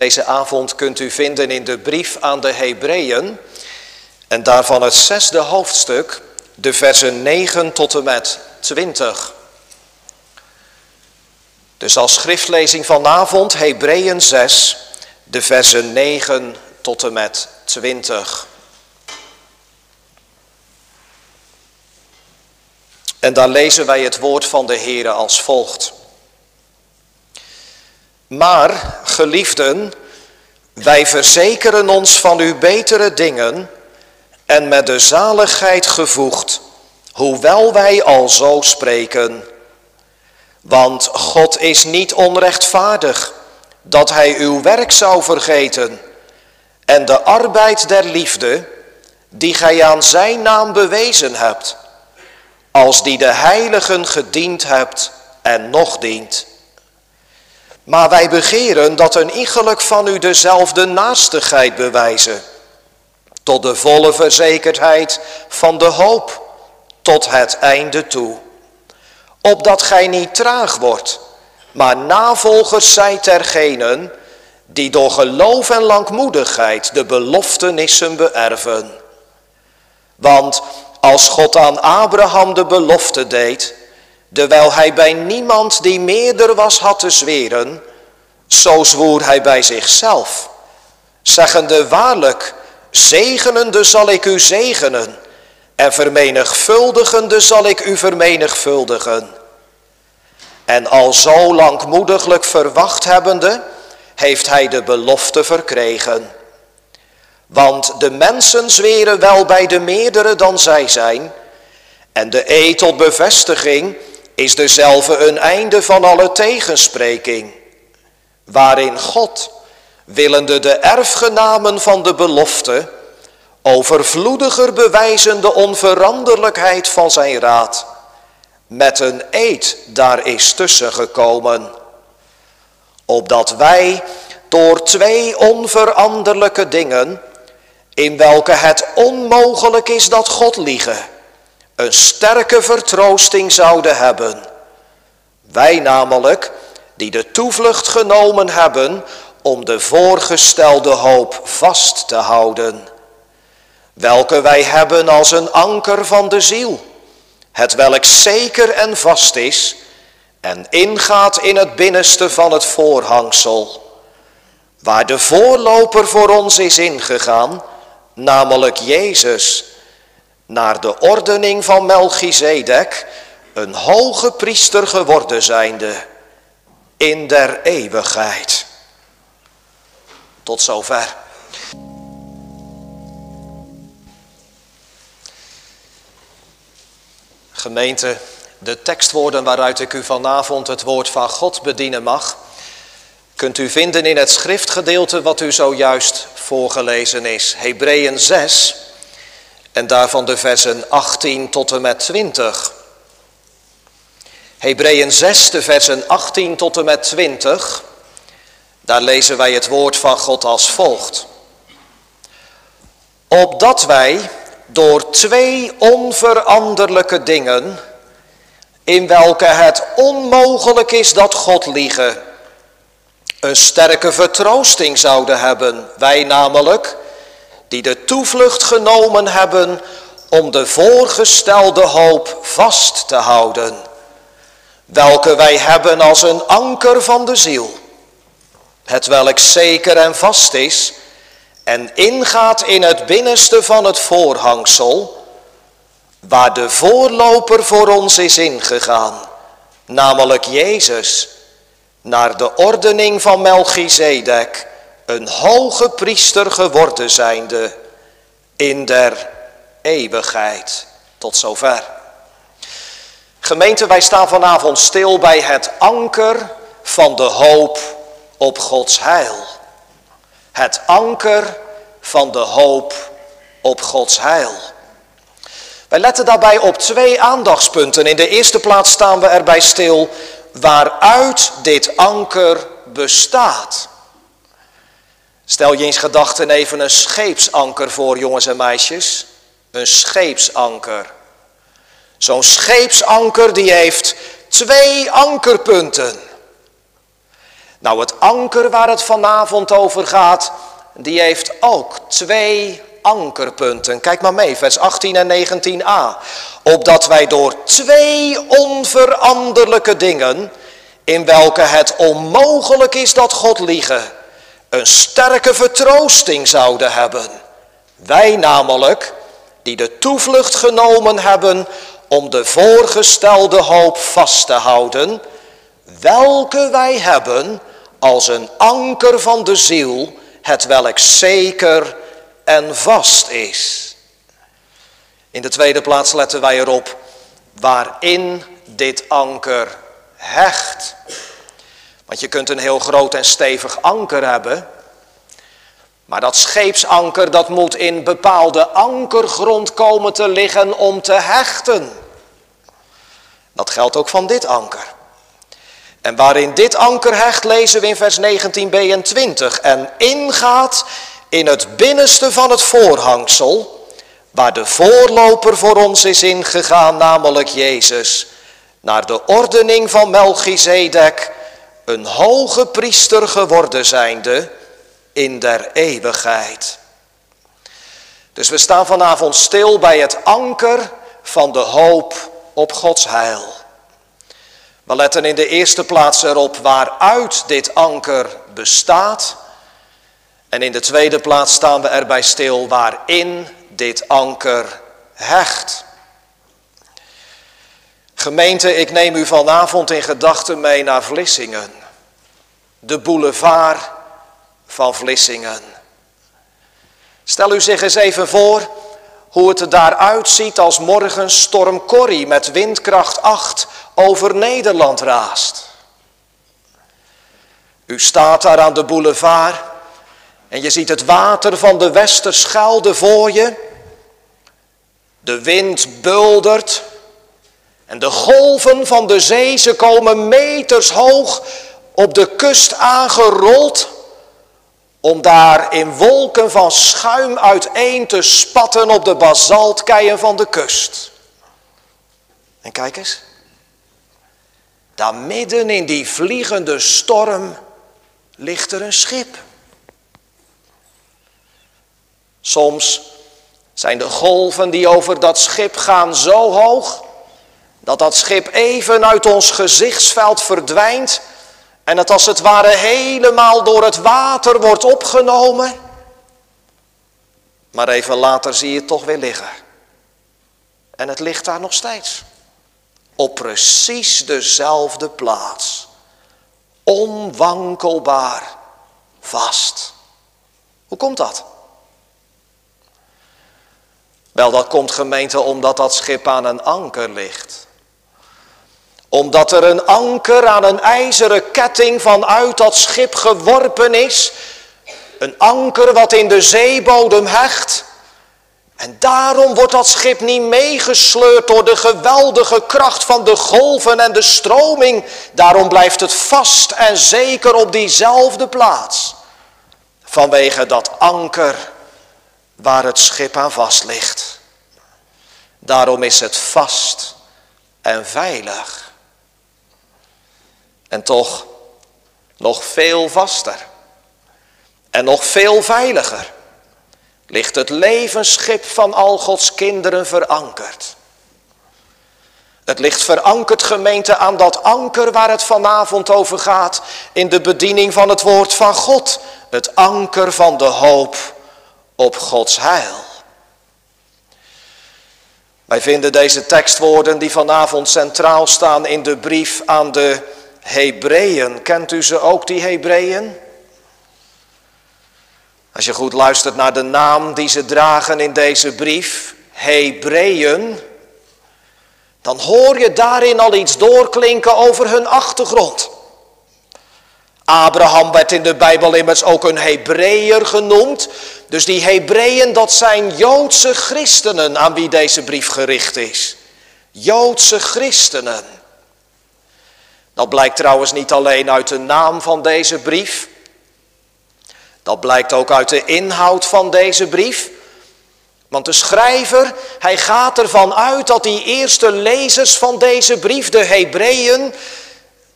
deze avond kunt u vinden in de brief aan de Hebreeën en daarvan het zesde hoofdstuk, de versen 9 tot en met 20. Dus als schriftlezing vanavond Hebreeën 6, de versen 9 tot en met 20. En daar lezen wij het woord van de Heere als volgt. Maar, geliefden, wij verzekeren ons van uw betere dingen en met de zaligheid gevoegd, hoewel wij al zo spreken. Want God is niet onrechtvaardig dat hij uw werk zou vergeten en de arbeid der liefde die gij aan zijn naam bewezen hebt, als die de heiligen gediend hebt en nog dient. Maar wij begeren dat een iegelijk van u dezelfde naastigheid bewijzen, tot de volle verzekerdheid van de hoop, tot het einde toe. Opdat gij niet traag wordt, maar navolgers zijt ergenen, die door geloof en langmoedigheid de beloftenissen beërven. Want als God aan Abraham de belofte deed, Terwijl hij bij niemand die meerder was had te zweren, zo zwoer hij bij zichzelf, zeggende waarlijk, zegenende zal ik u zegenen en vermenigvuldigende zal ik u vermenigvuldigen. En al zo langmoediglijk verwacht hebbende, heeft hij de belofte verkregen. Want de mensen zweren wel bij de meerdere dan zij zijn, en de eed tot bevestiging is dezelfde een einde van alle tegenspreking, waarin God, willende de erfgenamen van de belofte, overvloediger bewijzen de onveranderlijkheid van zijn raad, met een eed daar is tussen gekomen, opdat wij door twee onveranderlijke dingen, in welke het onmogelijk is dat God liegen, een sterke vertroosting zouden hebben. Wij namelijk, die de toevlucht genomen hebben om de voorgestelde hoop vast te houden, welke wij hebben als een anker van de ziel, het welk zeker en vast is en ingaat in het binnenste van het voorhangsel, waar de voorloper voor ons is ingegaan, namelijk Jezus, naar de ordening van Melchizedek een hoge priester geworden zijnde in der eeuwigheid. Tot zover. Gemeente, de tekstwoorden waaruit ik u vanavond het woord van God bedienen mag, kunt u vinden in het schriftgedeelte wat u zojuist voorgelezen is. Hebreeën 6, en daarvan de versen 18 tot en met 20. Hebreeën 6, de versen 18 tot en met 20. Daar lezen wij het woord van God als volgt. Opdat wij door twee onveranderlijke dingen, in welke het onmogelijk is dat God liegen, een sterke vertroosting zouden hebben. Wij namelijk, die de toevlucht genomen hebben om de voorgestelde hoop vast te houden, welke wij hebben als een anker van de ziel, het welk zeker en vast is en ingaat in het binnenste van het voorhangsel, waar de voorloper voor ons is ingegaan, namelijk Jezus, naar de ordening van Melchizedek, een hoge priester geworden zijnde in der eeuwigheid. Tot zover. Gemeente, wij staan vanavond stil bij het anker van de hoop op Gods heil. Het anker van de hoop op Gods heil. Wij letten daarbij op twee aandachtspunten. In de eerste plaats staan we erbij stil waaruit dit anker bestaat. Stel je eens gedachten even een scheepsanker voor, jongens en meisjes. Een scheepsanker. Zo'n scheepsanker die heeft twee ankerpunten. Nou, het anker waar het vanavond over gaat, die heeft ook twee ankerpunten. Kijk maar mee, vers 18 en 19a. Opdat wij door twee onveranderlijke dingen, in welke het onmogelijk is dat God liegen, een sterke vertroosting zouden hebben. Wij namelijk, die de toevlucht genomen hebben om de voorgestelde hoop vast te houden, welke wij hebben als een anker van de ziel, het welk zeker en vast is. In de tweede plaats letten wij erop waarin dit anker hecht. Want je kunt een heel groot en stevig anker hebben. Maar dat scheepsanker dat moet in bepaalde ankergrond komen te liggen om te hechten. Dat geldt ook van dit anker. En waarin dit anker hecht lezen we in vers 19b en 20. En ingaat in het binnenste van het voorhangsel, waar de voorloper voor ons is ingegaan, namelijk Jezus, naar de ordening van Melchizedek, een hoge priester geworden zijnde in der eeuwigheid. Dus we staan vanavond stil bij het anker van de hoop op Gods heil. We letten in de eerste plaats erop waaruit dit anker bestaat. En in de tweede plaats staan we erbij stil waarin dit anker hecht. Gemeente, ik neem u vanavond in gedachten mee naar Vlissingen. De boulevard van Vlissingen. Stel u zich eens even voor hoe het er daaruit ziet als morgen storm Corrie met windkracht 8 over Nederland raast. U staat daar aan de boulevard en je ziet het water van de Westerschelde voor je. De wind buldert en de golven van de zee, ze komen meters hoog op de kust aangerold om daar in wolken van schuim uiteen te spatten op de basaltkeien van de kust. En kijk eens, daar midden in die vliegende storm ligt er een schip. Soms zijn de golven die over dat schip gaan zo hoog dat dat schip even uit ons gezichtsveld verdwijnt en het als het ware helemaal door het water wordt opgenomen. Maar even later zie je het toch weer liggen. En het ligt daar nog steeds. Op precies dezelfde plaats. Onwankelbaar vast. Hoe komt dat? Wel, dat komt gemeente omdat dat schip aan een anker ligt omdat er een anker aan een ijzeren ketting vanuit dat schip geworpen is. Een anker wat in de zeebodem hecht. En daarom wordt dat schip niet meegesleurd door de geweldige kracht van de golven en de stroming. Daarom blijft het vast en zeker op diezelfde plaats. Vanwege dat anker waar het schip aan vast ligt. Daarom is het vast en veilig. En toch nog veel vaster en nog veel veiliger ligt het levensschip van al Gods kinderen verankerd. Het ligt verankerd gemeente aan dat anker waar het vanavond over gaat in de bediening van het woord van God. Het anker van de hoop op Gods heil. Wij vinden deze tekstwoorden die vanavond centraal staan in de brief aan de Hebreeën. Kent u ze ook, die Hebreeën? Als je goed luistert naar de naam die ze dragen in deze brief, Hebreeën, dan hoor je daarin al iets doorklinken over hun achtergrond. Abraham werd in de Bijbel immers ook een Hebreeër genoemd. Dus die Hebreeën, dat zijn Joodse christenen aan wie deze brief gericht is. Joodse christenen. Dat blijkt trouwens niet alleen uit de naam van deze brief. Dat blijkt ook uit de inhoud van deze brief. Want de schrijver, hij gaat ervan uit dat die eerste lezers van deze brief, de Hebreeën,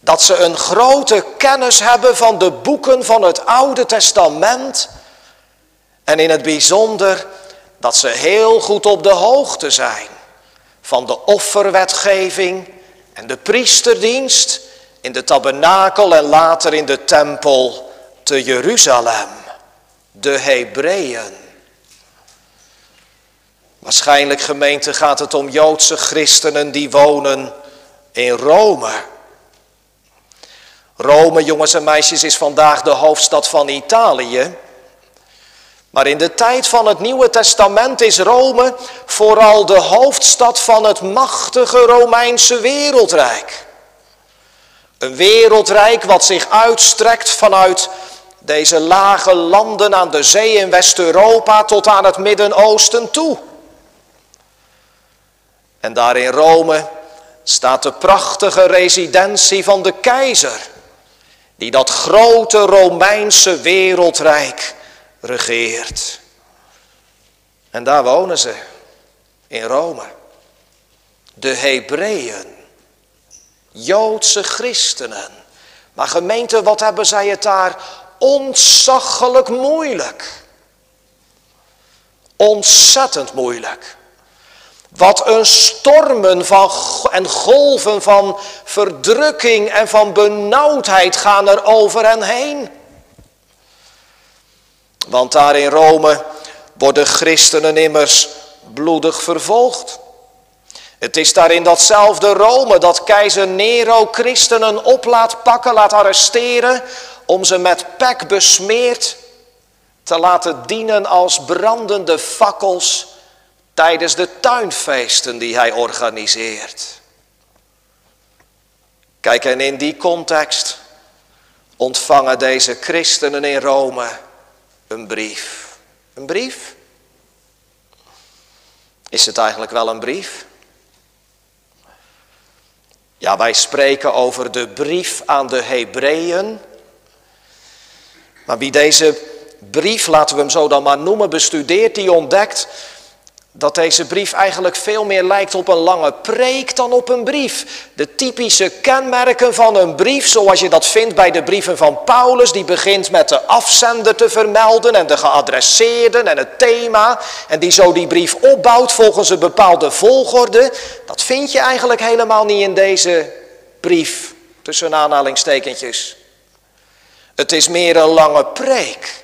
Dat ze een grote kennis hebben van de boeken van het Oude Testament. En in het bijzonder dat ze heel goed op de hoogte zijn van de offerwetgeving en de priesterdienst in de tabernakel en later in de tempel te Jeruzalem, de Hebreeën. Waarschijnlijk gemeente gaat het om Joodse christenen die wonen in Rome. Rome, jongens en meisjes, is vandaag de hoofdstad van Italië. Maar in de tijd van het Nieuwe Testament is Rome vooral de hoofdstad van het machtige Romeinse wereldrijk. Een wereldrijk wat zich uitstrekt vanuit deze lage landen aan de zee in West-Europa tot aan het Midden-Oosten toe. En daar in Rome staat de prachtige residentie van de keizer, die dat grote Romeinse wereldrijk regeert. En daar wonen ze, in Rome. De Hebreeën, Joodse christenen. Maar gemeente, wat hebben zij het daar ontzaglijk moeilijk. Ontzettend moeilijk. Wat een stormen van, en golven van verdrukking en van benauwdheid gaan er over hen heen. Want daar in Rome worden christenen immers bloedig vervolgd. Het is daar in datzelfde Rome dat keizer Nero christenen op laat pakken, laat arresteren, om ze met pek besmeerd te laten dienen als brandende fakkels tijdens de tuinfeesten die hij organiseert. Kijk, en in die context ontvangen deze christenen in Rome een brief. Een brief? Is het eigenlijk wel een brief? Ja, wij spreken over de brief aan de Hebreeën. Maar wie deze brief, laten we hem zo dan maar noemen, bestudeert, die ontdekt dat deze brief eigenlijk veel meer lijkt op een lange preek dan op een brief. De typische kenmerken van een brief, zoals je dat vindt bij de brieven van Paulus, die begint met de afzender te vermelden en de geadresseerden en het thema, en die zo die brief opbouwt volgens een bepaalde volgorde, dat vind je eigenlijk helemaal niet in deze brief, tussen aanhalingstekentjes. Het is meer een lange preek.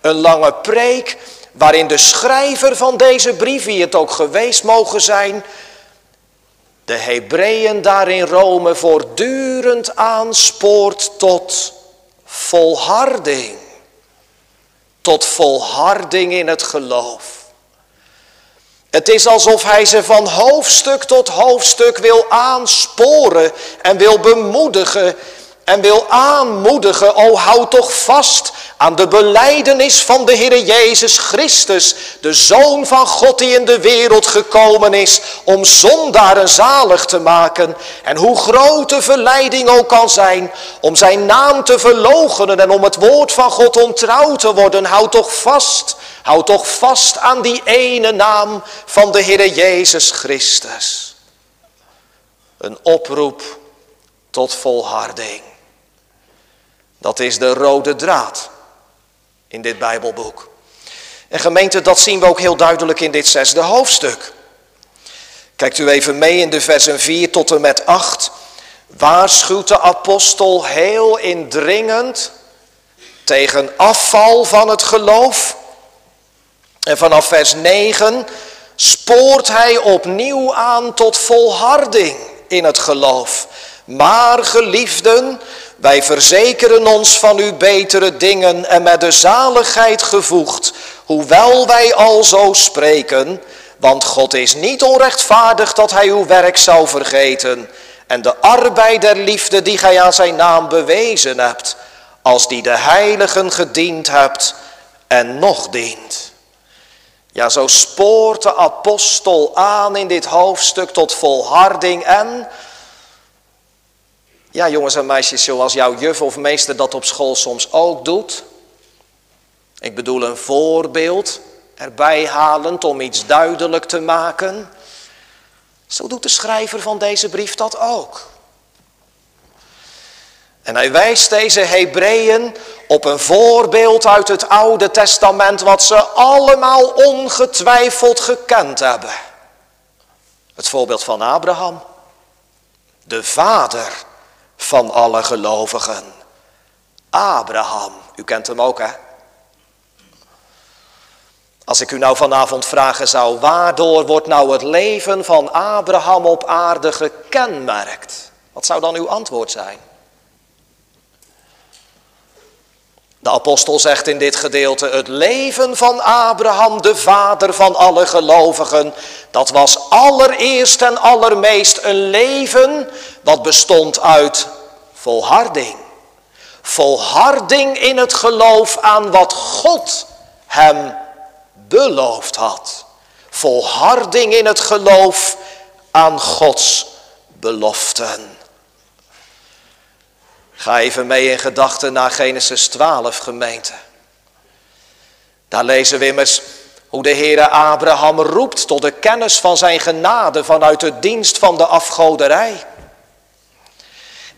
Een lange preek waarin de schrijver van deze brief, wie het ook geweest mogen zijn, de Hebreeën daar in Rome voortdurend aanspoort tot volharding. Tot volharding in het geloof. Het is alsof hij ze van hoofdstuk tot hoofdstuk wil aansporen en wil bemoedigen en wil aanmoedigen, o houd toch vast aan de beleidenis van de Heer Jezus Christus, de Zoon van God die in de wereld gekomen is om zondaren zalig te maken. En hoe groot de verleiding ook kan zijn om zijn naam te verloochenen en om het woord van God ontrouw te worden, houd toch vast, houd toch vast aan die ene naam van de Heer Jezus Christus. Een oproep tot volharding. Dat is de rode draad in dit Bijbelboek. En gemeente, dat zien we ook heel duidelijk in dit zesde hoofdstuk. Kijkt u even mee in de versen 4 tot en met 8. Waarschuwt de apostel heel indringend tegen afval van het geloof. En vanaf vers 9 spoort hij opnieuw aan tot volharding in het geloof. Maar geliefden, wij verzekeren ons van uw betere dingen en met de zaligheid gevoegd, hoewel wij al zo spreken, want God is niet onrechtvaardig dat hij uw werk zou vergeten en de arbeid der liefde die gij aan zijn naam bewezen hebt, als die de heiligen gediend hebt en nog dient. Ja, zo spoort de apostel aan in dit hoofdstuk tot volharding en ja, jongens en meisjes, zoals jouw juf of meester dat op school soms ook doet. Ik bedoel een voorbeeld erbij halend om iets duidelijk te maken. Zo doet de schrijver van deze brief dat ook. En hij wijst deze Hebreeën op een voorbeeld uit het Oude Testament wat ze allemaal ongetwijfeld gekend hebben. Het voorbeeld van Abraham, de vader van alle gelovigen. Abraham, u kent hem ook hè? Als ik u nou vanavond vragen zou, waardoor wordt nou het leven van Abraham op aarde gekenmerkt? Wat zou dan uw antwoord zijn? De apostel zegt in dit gedeelte, het leven van Abraham, de vader van alle gelovigen, dat was allereerst en allermeest een leven wat bestond uit volharding. Volharding in het geloof aan wat God hem beloofd had. Volharding in het geloof aan Gods beloften. Ga even mee in gedachten naar Genesis 12 gemeente. Daar lezen we immers hoe de Heere Abraham roept tot de kennis van zijn genade vanuit de dienst van de afgoderij.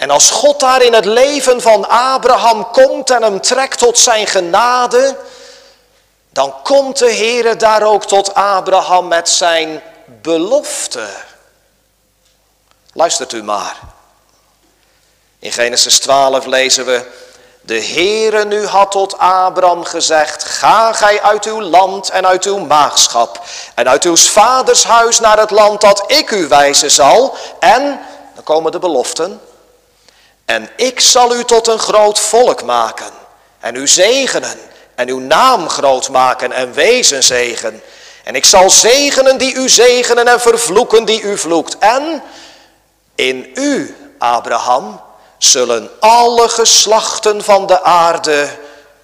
En als God daar in het leven van Abraham komt en hem trekt tot zijn genade, dan komt de Heere daar ook tot Abraham met zijn belofte. Luistert u maar. In Genesis 12 lezen we, de Heere nu had tot Abraham gezegd, ga gij uit uw land en uit uw maagschap en uit uw vaders huis naar het land dat ik u wijzen zal. En, dan komen de beloften, en ik zal u tot een groot volk maken en u zegenen en uw naam groot maken en wezen zegen. En ik zal zegenen die u zegenen en vervloeken die u vloekt. En in u, Abraham, zullen alle geslachten van de aarde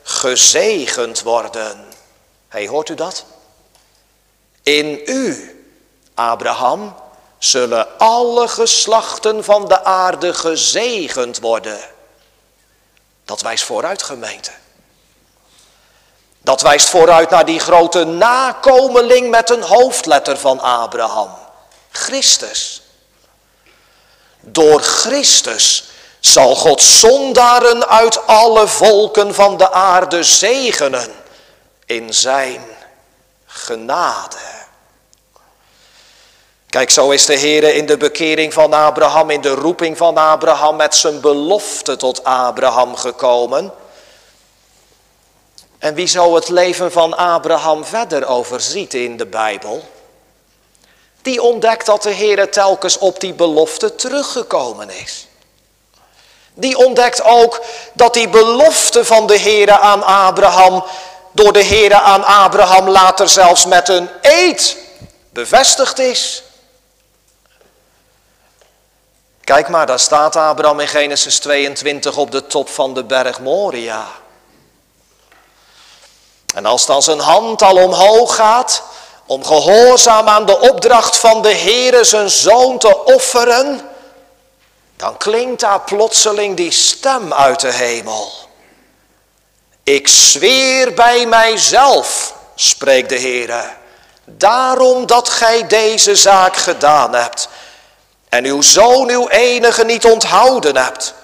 gezegend worden. Hé, hoort u dat? In u, Abraham, zullen alle geslachten van de aarde gezegend worden. Dat wijst vooruit, gemeente. Dat wijst vooruit naar die grote nakomeling met een hoofdletter van Abraham. Christus. Door Christus zal God zondaren uit alle volken van de aarde zegenen in zijn genade. Kijk, zo is de Heer in de bekering van Abraham, in de roeping van Abraham, met zijn belofte tot Abraham gekomen. En wie zo het leven van Abraham verder overziet in de Bijbel, die ontdekt dat de Heer telkens op die belofte teruggekomen is. Die ontdekt ook dat die belofte van de Heere aan Abraham, door de Heere aan Abraham later zelfs met een eed bevestigd is. Kijk maar, daar staat Abraham in Genesis 22 op de top van de berg Moria. En als dan zijn hand al omhoog gaat, om gehoorzaam aan de opdracht van de Heere zijn zoon te offeren, dan klinkt daar plotseling die stem uit de hemel. Ik zweer bij mijzelf, spreekt de Heere, daarom dat gij deze zaak gedaan hebt en uw zoon uw enige niet onthouden hebt.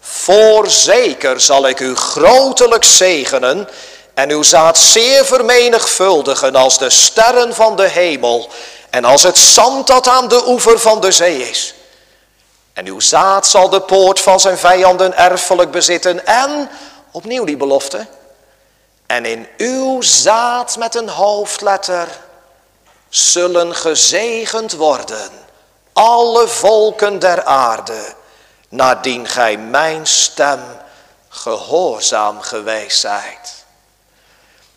Voorzeker zal ik u grotelijk zegenen en uw zaad zeer vermenigvuldigen als de sterren van de hemel en als het zand dat aan de oever van de zee is. En uw zaad zal de poort van zijn vijanden erfelijk bezitten. En, opnieuw die belofte. En in uw zaad met een hoofdletter zullen gezegend worden alle volken der aarde, nadien gij mijn stem gehoorzaam geweest zijt.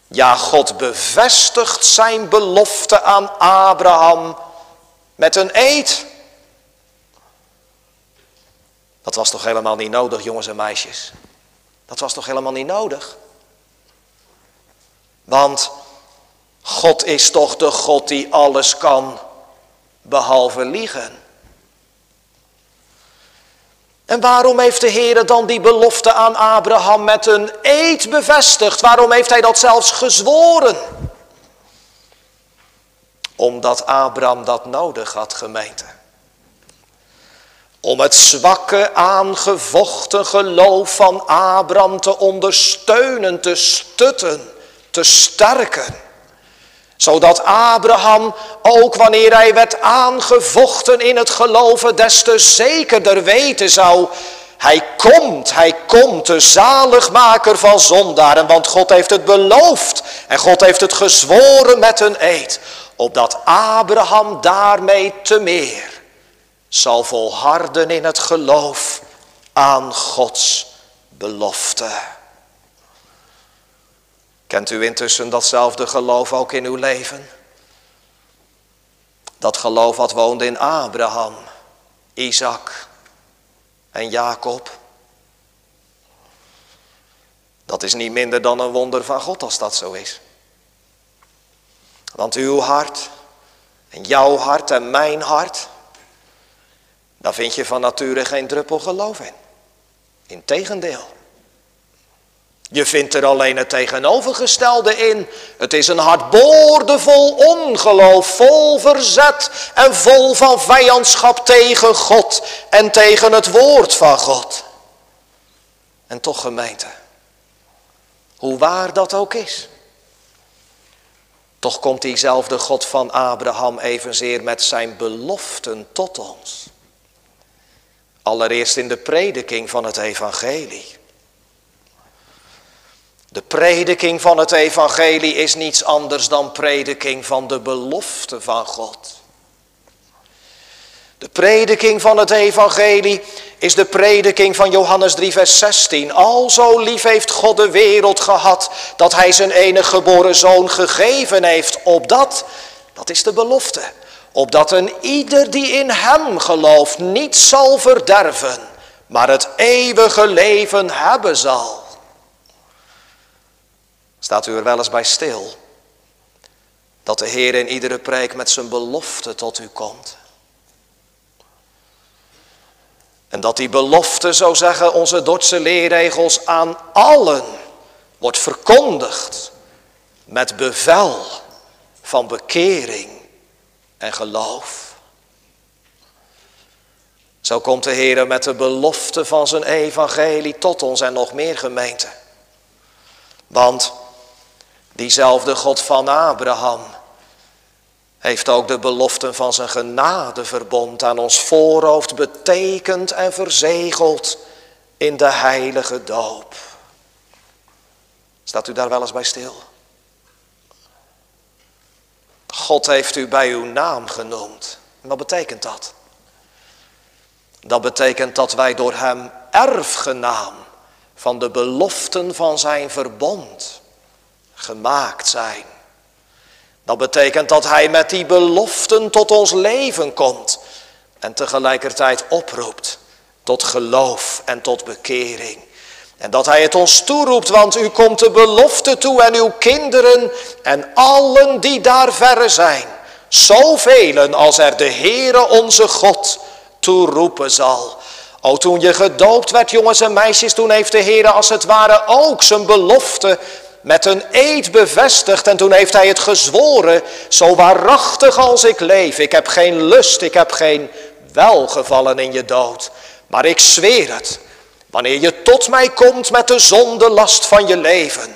Ja, God bevestigt zijn belofte aan Abraham met een eed. Dat was toch helemaal niet nodig, jongens en meisjes? Dat was toch helemaal niet nodig? Want God is toch de God die alles kan, behalve liegen. En waarom heeft de Heer dan die belofte aan Abraham met een eed bevestigd? Waarom heeft hij dat zelfs gezworen? Omdat Abraham dat nodig had, gemeente. om het zwakke aangevochten geloof van Abraham te ondersteunen, te stutten, te sterken. Zodat Abraham, ook wanneer hij werd aangevochten in het geloven, des te zekerder weten zou, hij komt, hij komt, de zaligmaker van zondaren, want God heeft het beloofd en God heeft het gezworen met een eed, opdat Abraham daarmee te meer zal volharden in het geloof aan Gods belofte. Kent u intussen datzelfde geloof ook in uw leven? Dat geloof wat woonde in Abraham, Isaac en Jacob. Dat is niet minder dan een wonder van God als dat zo is. Want uw hart en jouw hart en mijn hart dan vind je van nature geen druppel geloof in. Integendeel. Je vindt er alleen het tegenovergestelde in. Het is een hart boordevol ongeloof, vol verzet en vol van vijandschap tegen God en tegen het woord van God. En toch gemeente, hoe waar dat ook is. Toch komt diezelfde God van Abraham evenzeer met zijn beloften tot ons. Allereerst in de prediking van het evangelie. De prediking van het evangelie is niets anders dan prediking van de belofte van God. De prediking van het evangelie is de prediking van Johannes 3 vers 16. Al zo lief heeft God de wereld gehad dat hij zijn enige geboren zoon gegeven heeft. Opdat, dat is de belofte, opdat een ieder die in hem gelooft niet zal verderven, maar het eeuwige leven hebben zal. Staat u er wel eens bij stil? Dat de Heer in iedere preek met zijn belofte tot u komt. En dat die belofte, zo zeggen onze Dordtse leerregels, aan allen wordt verkondigd met bevel van bekering en geloof. Zo komt de Heer met de belofte van zijn evangelie tot ons en nog meer gemeente. Want diezelfde God van Abraham heeft ook de beloften van zijn genadeverbond aan ons voorhoofd betekend en verzegeld in de heilige doop. Staat u daar wel eens bij stil? God heeft u bij uw naam genoemd. wat betekent dat? Dat betekent dat wij door Hem erfgenaam van de beloften van Zijn verbond gemaakt zijn. Dat betekent dat Hij met die beloften tot ons leven komt en tegelijkertijd oproept tot geloof en tot bekering. En dat hij het ons toeroept, want u komt de belofte toe en uw kinderen en allen die daar verre zijn. Zoveel als er de Heere onze God toeroepen zal. O, toen je gedoopt werd, jongens en meisjes, toen heeft de Heere als het ware ook zijn belofte met een eed bevestigd. En toen heeft hij het gezworen, zo waarachtig als ik leef. Ik heb geen lust, ik heb geen welgevallen in je dood. Maar ik zweer het, Wanneer je tot mij komt met de zonde last van je leven,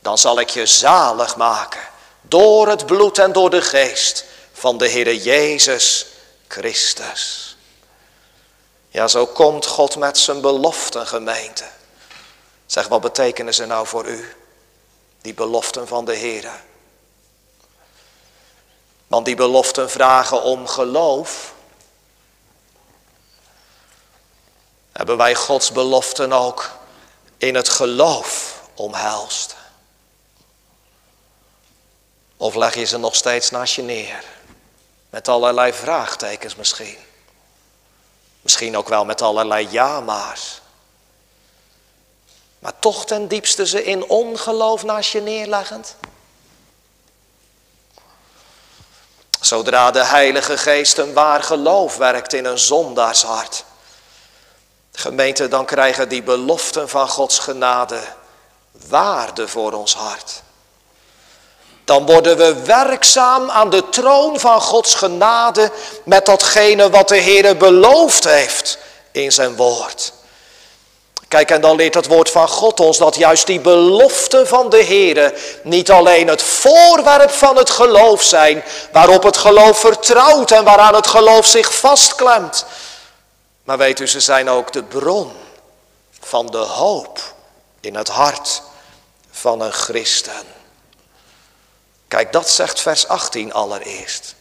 dan zal ik je zalig maken door het bloed en door de geest van de Heere Jezus Christus. Ja, zo komt God met zijn beloften gemeente. Zeg, wat betekenen ze nou voor u? Die beloften van de Heere. Want die beloften vragen om geloof hebben wij Gods beloften ook in het geloof omhelst? Of leg je ze nog steeds naast je neer? Met allerlei vraagtekens misschien. Misschien ook wel met allerlei ja-maars maar toch ten diepste ze in ongeloof naast je neerleggend. Zodra de Heilige Geest een waar geloof werkt in een zondaarshart, gemeente, dan krijgen die beloften van Gods genade waarde voor ons hart. Dan worden we werkzaam aan de troon van Gods genade met datgene wat de Heer beloofd heeft in zijn woord. Kijk, en dan leert het woord van God ons dat juist die beloften van de Heer niet alleen het voorwerp van het geloof zijn, waarop het geloof vertrouwt en waaraan het geloof zich vastklemt. Maar weet u, ze zijn ook de bron van de hoop in het hart van een christen. Kijk, dat zegt vers 18 allereerst.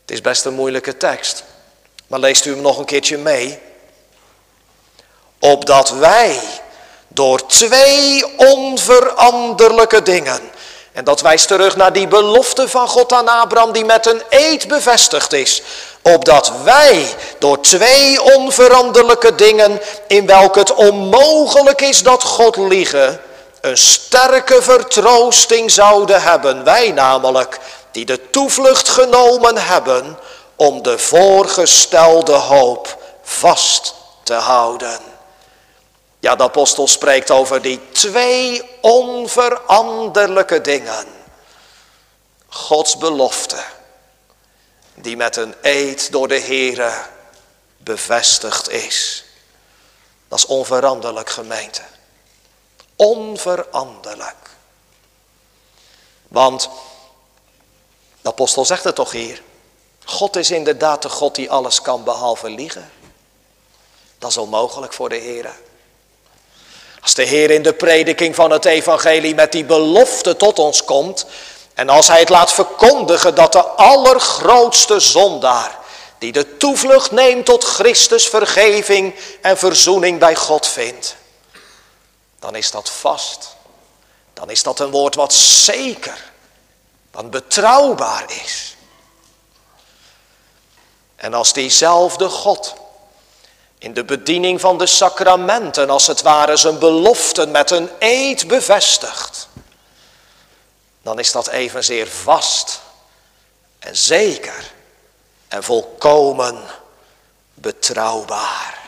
Het is best een moeilijke tekst, maar leest u hem nog een keertje mee. Opdat wij door twee onveranderlijke dingen. En dat wijst terug naar die belofte van God aan Abraham die met een eed bevestigd is. Opdat wij door twee onveranderlijke dingen in welke het onmogelijk is dat God liegen, een sterke vertroosting zouden hebben. Wij namelijk die de toevlucht genomen hebben om de voorgestelde hoop vast te houden. Ja, de apostel spreekt over die twee onveranderlijke dingen. Gods belofte, die met een eed door de Here bevestigd is. Dat is onveranderlijk gemeente. Onveranderlijk. Want de apostel zegt het toch hier. God is inderdaad de God die alles kan behalve liegen. Dat is onmogelijk voor de Heer. Als de Heer in de prediking van het evangelie met die belofte tot ons komt. En als hij het laat verkondigen dat de allergrootste zondaar. Die de toevlucht neemt tot Christus vergeving en verzoening bij God vindt. Dan is dat vast. Dan is dat een woord wat zeker, wat betrouwbaar is. En als diezelfde God in de bediening van de sacramenten als het ware zijn beloften met een eed bevestigt, dan is dat evenzeer vast en zeker en volkomen betrouwbaar.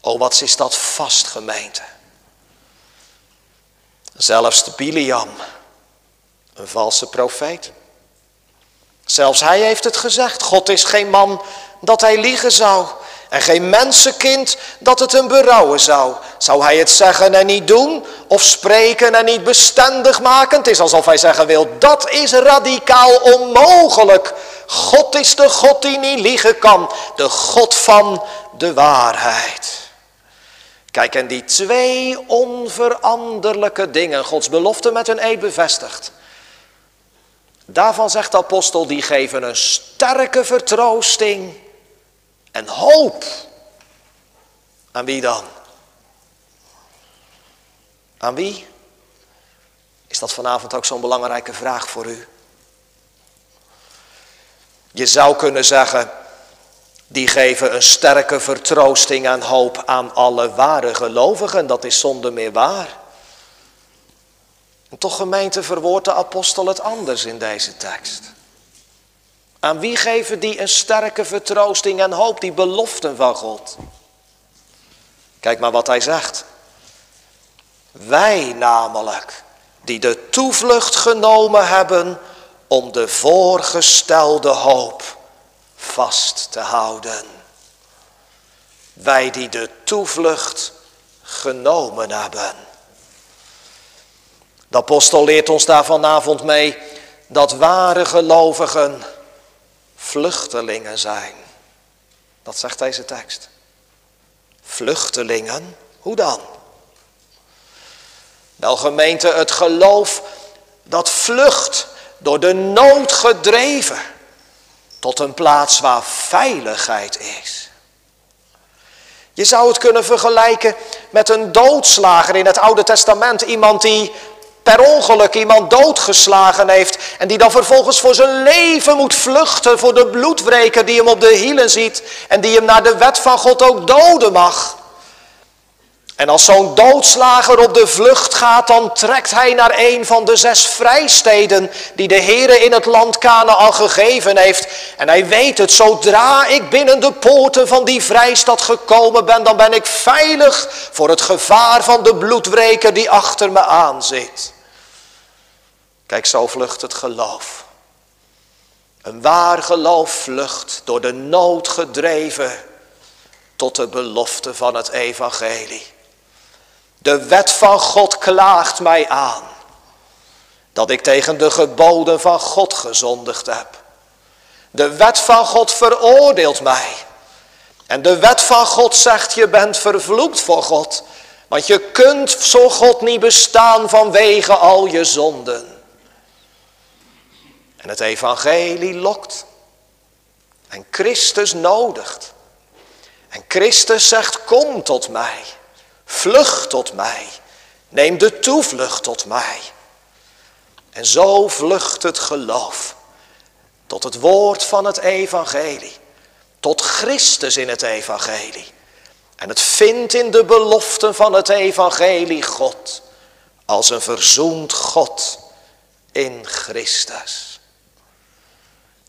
O, wat is dat vast, gemeente. Zelfs de Biliam, een valse profeet. Zelfs hij heeft het gezegd. God is geen man dat hij liegen zou. En geen mensenkind dat het hem berouwen zou. Zou hij het zeggen en niet doen? Of spreken en niet bestendig maken? Het is alsof hij zeggen wil, dat is radicaal onmogelijk. God is de God die niet liegen kan. De God van de waarheid. Kijk, en die twee onveranderlijke dingen, Gods belofte met een eed bevestigd. Daarvan zegt de apostel, die geven een sterke vertroosting en hoop. Aan wie dan? Aan wie? Is dat vanavond ook zo'n belangrijke vraag voor u? Je zou kunnen zeggen, die geven een sterke vertroosting en hoop aan alle ware gelovigen. Dat is zonder meer waar. En toch gemeente verwoordt de apostel het anders in deze tekst. Aan wie geven die een sterke vertroosting en hoop, die beloften van God? Kijk maar wat hij zegt. Wij namelijk, die de toevlucht genomen hebben om de voorgestelde hoop vast te houden. Wij die de toevlucht genomen hebben. De apostel leert ons daar vanavond mee dat ware gelovigen vluchtelingen zijn. Dat zegt deze tekst. Vluchtelingen, hoe dan? Wel gemeente, het geloof dat vlucht door de nood gedreven tot een plaats waar veiligheid is. Je zou het kunnen vergelijken met een doodslager in het Oude Testament. Iemand die per ongeluk iemand doodgeslagen heeft. En die dan vervolgens voor zijn leven moet vluchten voor de bloedwreker die hem op de hielen ziet. En die hem naar de wet van God ook doden mag. En als zo'n doodslager op de vlucht gaat, dan trekt hij naar een van de zes vrijsteden die de Heere in het land al gegeven heeft. En hij weet het, zodra ik binnen de poorten van die vrijstad gekomen ben, dan ben ik veilig voor het gevaar van de bloedwreker die achter me aan zit. Kijk, zo vlucht het geloof. Een waar geloof vlucht door de nood gedreven tot de belofte van het evangelie. De wet van God klaagt mij aan dat ik tegen de geboden van God gezondigd heb. De wet van God veroordeelt mij. En de wet van God zegt je bent vervloekt voor God. Want je kunt zo God niet bestaan vanwege al je zonden. En het evangelie lokt. En Christus nodigt. En Christus zegt kom tot mij. Vlucht tot mij. Neem de toevlucht tot mij. En zo vlucht het geloof tot het woord van het evangelie. Tot Christus in het evangelie. En het vindt in de beloften van het evangelie God als een verzoend God in Christus.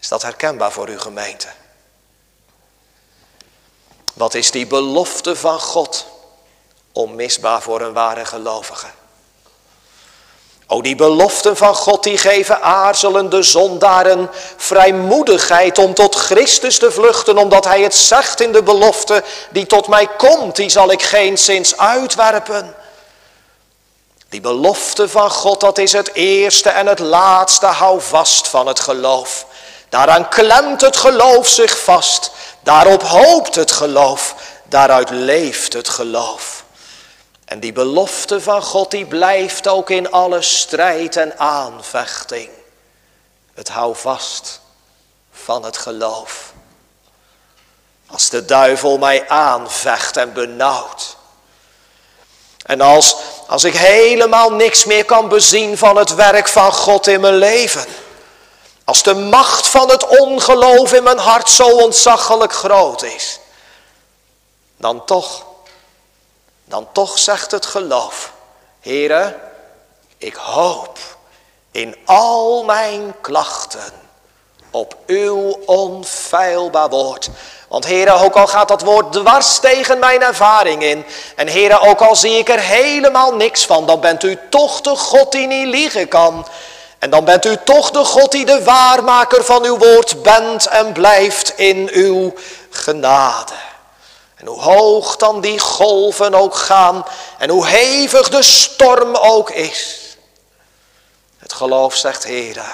Is dat herkenbaar voor uw gemeente? Wat is die belofte van God onmisbaar voor een ware gelovige? O, die beloften van God die geven aarzelende zondaren vrijmoedigheid om tot Christus te vluchten, omdat Hij het zegt in de belofte, die tot mij komt, die zal ik geen zins uitwerpen. Die belofte van God, dat is het eerste en het laatste houvast van het geloof. Daaraan klemt het geloof zich vast, daarop hoopt het geloof, daaruit leeft het geloof. En die belofte van God die blijft ook in alle strijd en aanvechting. Het hou vast van het geloof. Als de duivel mij aanvecht en benauwt. En als, als ik helemaal niks meer kan bezien van het werk van God in mijn leven. Als de macht van het ongeloof in mijn hart zo ontzaglijk groot is. Dan toch dan toch zegt het geloof, Heere, ik hoop in al mijn klachten op uw onfeilbaar woord. Want heren, ook al gaat dat woord dwars tegen mijn ervaring in. En heren, ook al zie ik er helemaal niks van. Dan bent u toch de God die niet liegen kan. En dan bent u toch de God die de waarmaker van uw woord bent en blijft in uw genade. En hoe hoog dan die golven ook gaan en hoe hevig de storm ook is. Het geloof zegt, Heere,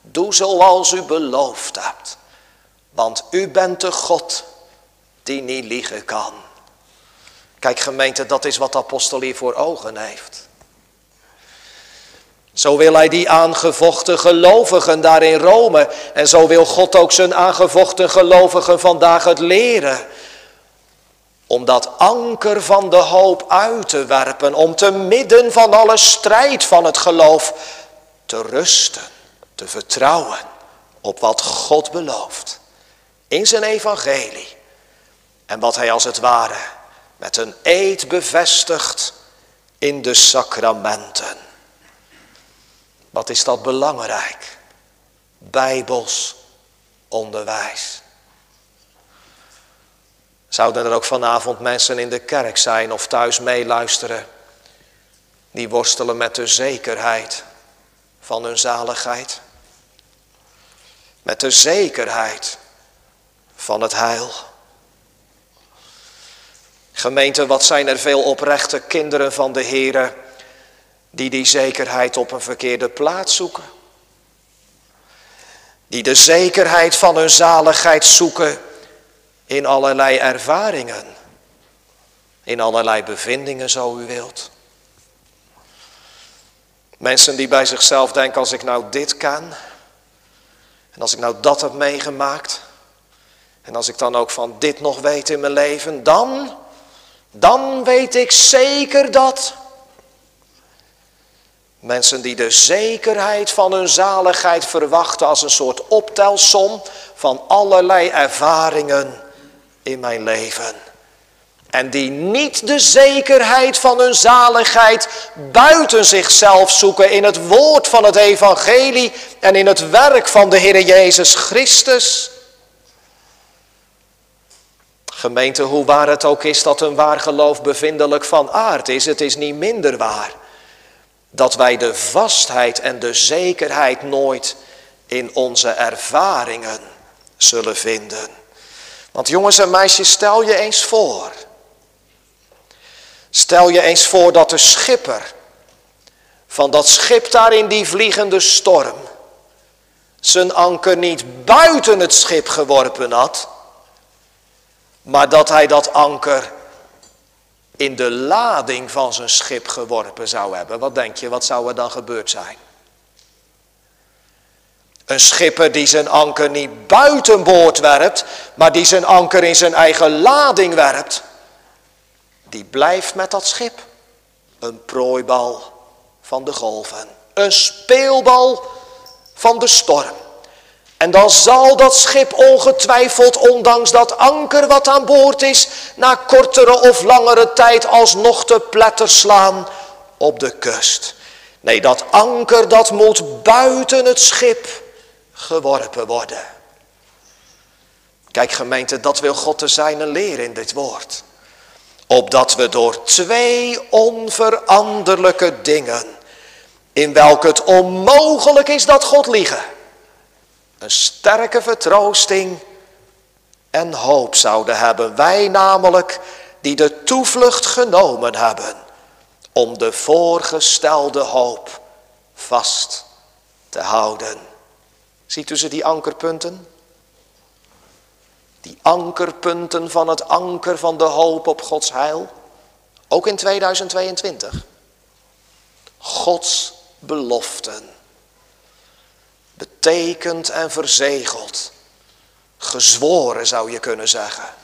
doe zoals u beloofd hebt. Want u bent de God die niet liegen kan. Kijk gemeente, dat is wat de apostel hier voor ogen heeft. Zo wil hij die aangevochten gelovigen daar in Rome. En zo wil God ook zijn aangevochten gelovigen vandaag het leren om dat anker van de hoop uit te werpen, om te midden van alle strijd van het geloof te rusten, te vertrouwen op wat God belooft in zijn evangelie en wat hij als het ware met een eed bevestigt in de sacramenten. Wat is dat belangrijk? Bijbels onderwijs. Zouden er ook vanavond mensen in de kerk zijn of thuis meeluisteren die worstelen met de zekerheid van hun zaligheid? Met de zekerheid van het heil. Gemeente, wat zijn er veel oprechte kinderen van de Here die die zekerheid op een verkeerde plaats zoeken? Die de zekerheid van hun zaligheid zoeken in allerlei ervaringen, in allerlei bevindingen zo u wilt. Mensen die bij zichzelf denken, als ik nou dit kan, en als ik nou dat heb meegemaakt, en als ik dan ook van dit nog weet in mijn leven, dan, dan weet ik zeker dat. Mensen die de zekerheid van hun zaligheid verwachten als een soort optelsom van allerlei ervaringen in mijn leven. En die niet de zekerheid van hun zaligheid buiten zichzelf zoeken in het woord van het evangelie en in het werk van de Heer Jezus Christus. Gemeente, hoe waar het ook is dat een waar geloof bevindelijk van aard is, het is niet minder waar. Dat wij de vastheid en de zekerheid nooit in onze ervaringen zullen vinden. Want jongens en meisjes, stel je eens voor. Stel je eens voor dat de schipper van dat schip daar in die vliegende storm zijn anker niet buiten het schip geworpen had, maar dat hij dat anker in de lading van zijn schip geworpen zou hebben. Wat denk je, wat zou er dan gebeurd zijn? Een schipper die zijn anker niet buiten boord werpt, maar die zijn anker in zijn eigen lading werpt, die blijft met dat schip een prooibal van de golven, een speelbal van de storm. En dan zal dat schip ongetwijfeld, ondanks dat anker wat aan boord is, na kortere of langere tijd alsnog te pletter slaan op de kust. Nee, dat anker dat moet buiten het schip geworpen worden. Kijk gemeente, dat wil God te zijn en leren in dit woord. Opdat we door twee onveranderlijke dingen, in welke het onmogelijk is dat God liegen, een sterke vertroosting en hoop zouden hebben. Wij namelijk die de toevlucht genomen hebben om de voorgestelde hoop vast te houden. Ziet u ze die ankerpunten? Die ankerpunten van het anker van de hoop op Gods heil. Ook in 2022. Gods beloften betekend en verzegeld. Gezworen zou je kunnen zeggen.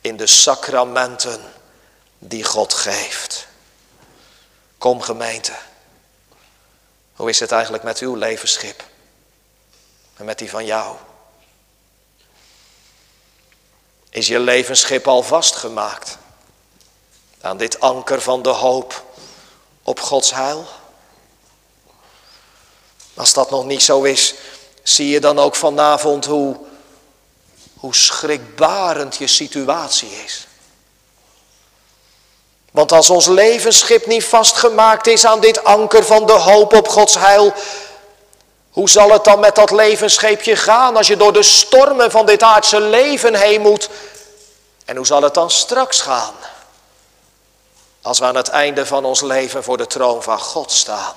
In de sacramenten die God geeft. Kom gemeente. Hoe is het eigenlijk met uw levensschip? En met die van jou? Is je levensschip al vastgemaakt? Aan dit anker van de hoop op Gods heil? Als dat nog niet zo is, zie je dan ook vanavond hoe, hoe schrikbarend je situatie is. Want als ons levensschip niet vastgemaakt is aan dit anker van de hoop op Gods heil, hoe zal het dan met dat levensscheepje gaan als je door de stormen van dit aardse leven heen moet? En hoe zal het dan straks gaan? Als we aan het einde van ons leven voor de troon van God staan.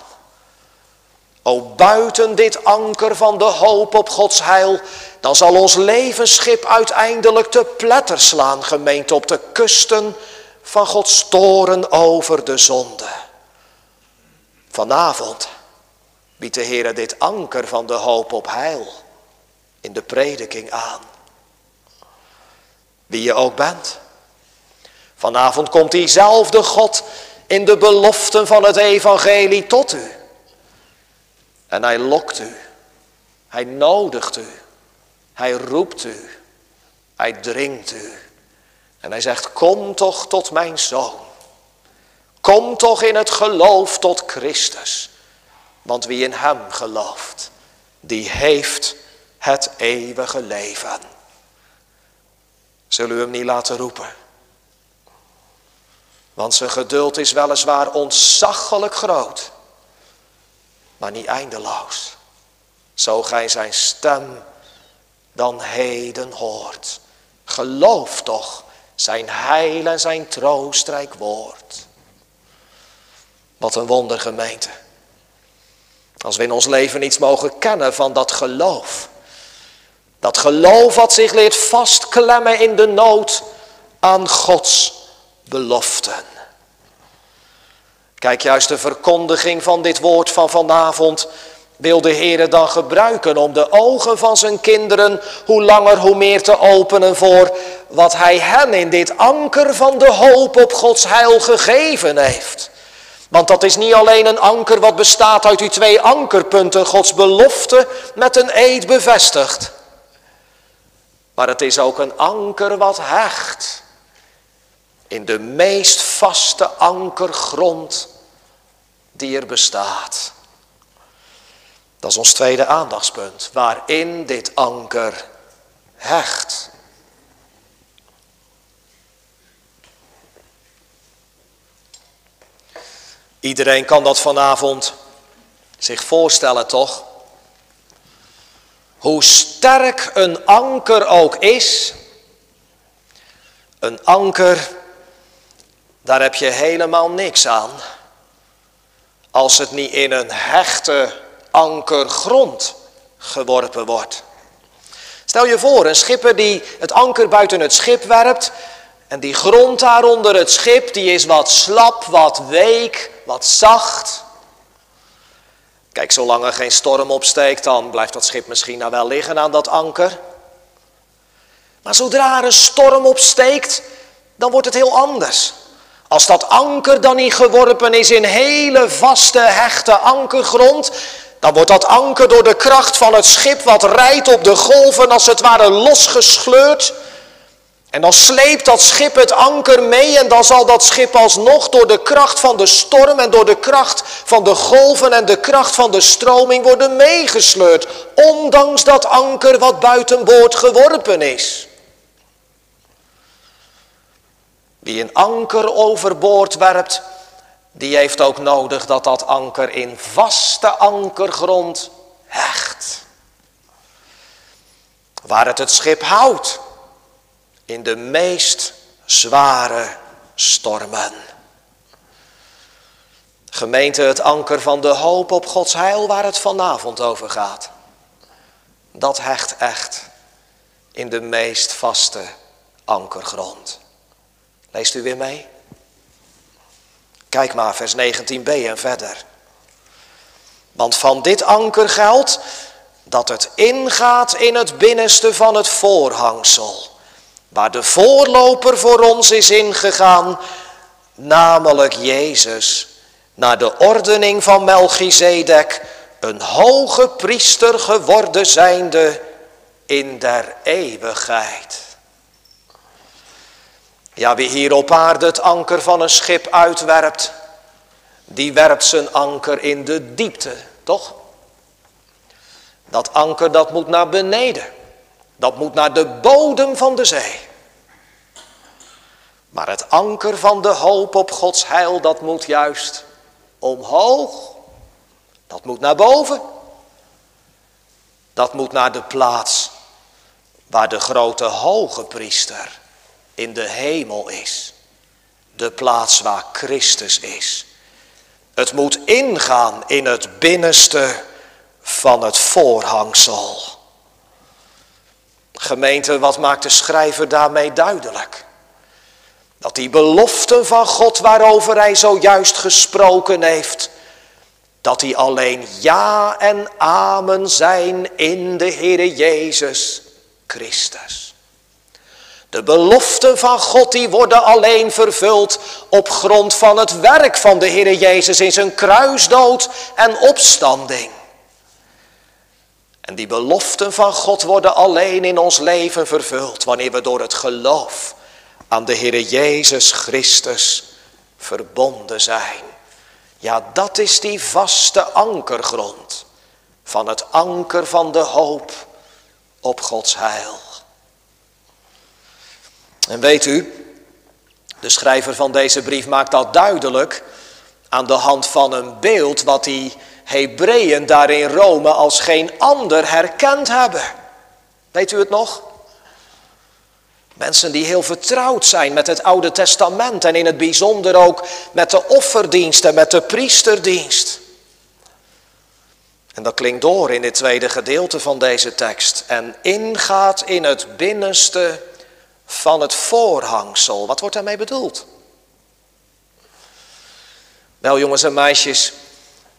O buiten dit anker van de hoop op Gods heil, dan zal ons levensschip uiteindelijk te pletter slaan, gemeend op de kusten van Gods toren over de zonde. Vanavond biedt de Heer dit anker van de hoop op heil in de prediking aan. Wie je ook bent. Vanavond komt diezelfde God in de beloften van het evangelie tot u. En hij lokt u. Hij nodigt u. Hij roept u. Hij dringt u. En hij zegt, kom toch tot mijn zoon. Kom toch in het geloof tot Christus. Want wie in hem gelooft, die heeft het eeuwige leven. Zullen we hem niet laten roepen? Want zijn geduld is weliswaar ontzaglijk groot maar niet eindeloos. Zo gij zijn stem dan heden hoort. Geloof toch zijn heil en zijn troostrijk woord. Wat een wonder gemeente. Als we in ons leven iets mogen kennen van dat geloof. Dat geloof wat zich leert vastklemmen in de nood aan Gods beloften. Kijk, juist de verkondiging van dit woord van vanavond wil de Heer dan gebruiken om de ogen van zijn kinderen hoe langer hoe meer te openen voor wat Hij hen in dit anker van de hoop op Gods heil gegeven heeft. Want dat is niet alleen een anker wat bestaat uit die twee ankerpunten, Gods belofte met een eed bevestigd. Maar het is ook een anker wat hecht in de meest vaste ankergrond die er bestaat. Dat is ons tweede aandachtspunt, waarin dit anker hecht. Iedereen kan dat vanavond zich voorstellen, toch? Hoe sterk een anker ook is, een anker, daar heb je helemaal niks aan als het niet in een hechte ankergrond geworpen wordt. Stel je voor, een schipper die het anker buiten het schip werpt en die grond daaronder het schip, die is wat slap, wat week, wat zacht. Kijk, zolang er geen storm opsteekt, dan blijft dat schip misschien nou wel liggen aan dat anker. Maar zodra er een storm opsteekt, dan wordt het heel anders. Als dat anker dan niet geworpen is in hele vaste, hechte ankergrond, dan wordt dat anker door de kracht van het schip wat rijdt op de golven als het ware losgescheurd. En dan sleept dat schip het anker mee en dan zal dat schip alsnog door de kracht van de storm en door de kracht van de golven en de kracht van de stroming worden meegesleurd. Ondanks dat anker wat buiten boord geworpen is. Wie een anker overboord werpt, die heeft ook nodig dat dat anker in vaste ankergrond hecht. Waar het het schip houdt in de meest zware stormen. Gemeente, het anker van de hoop op Gods heil waar het vanavond over gaat. Dat hecht echt in de meest vaste ankergrond. Leest u weer mee? Kijk maar, vers 19b en verder. Want van dit anker geldt dat het ingaat in het binnenste van het voorhangsel, waar de voorloper voor ons is ingegaan, namelijk Jezus, naar de ordening van Melchizedek, een hoge priester geworden zijnde in der eeuwigheid. Ja, wie hier op aarde het anker van een schip uitwerpt, die werpt zijn anker in de diepte, toch? Dat anker dat moet naar beneden. Dat moet naar de bodem van de zee. Maar het anker van de hoop op Gods heil, dat moet juist omhoog. Dat moet naar boven. Dat moet naar de plaats waar de grote hoge priester in de hemel is. De plaats waar Christus is. Het moet ingaan in het binnenste van het voorhangsel. Gemeente, wat maakt de schrijver daarmee duidelijk? Dat die beloften van God waarover hij zojuist gesproken heeft, dat die alleen ja en amen zijn in de Heere Jezus Christus. De beloften van God die worden alleen vervuld op grond van het werk van de Heer Jezus in zijn kruisdood en opstanding. En die beloften van God worden alleen in ons leven vervuld wanneer we door het geloof aan de Heer Jezus Christus verbonden zijn. Ja, dat is die vaste ankergrond van het anker van de hoop op Gods heil. En weet u, de schrijver van deze brief maakt dat duidelijk aan de hand van een beeld wat die Hebreeën daar in Rome als geen ander herkend hebben. Weet u het nog? Mensen die heel vertrouwd zijn met het Oude Testament en in het bijzonder ook met de offerdienst en met de priesterdienst. En dat klinkt door in dit tweede gedeelte van deze tekst. En ingaat in het binnenste van het voorhangsel. Wat wordt daarmee bedoeld? Wel jongens en meisjes,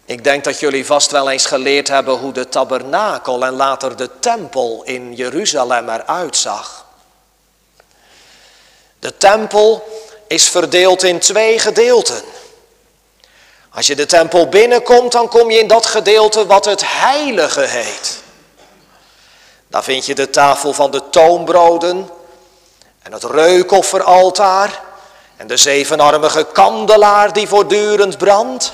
ik denk dat jullie vast wel eens geleerd hebben hoe de tabernakel en later de tempel in Jeruzalem eruit zag. De tempel is verdeeld in twee gedeelten. Als je de tempel binnenkomt, dan kom je in dat gedeelte wat het heilige heet. Daar vind je de tafel van de toonbroden, en het reukofferaltaar en de zevenarmige kandelaar die voortdurend brandt.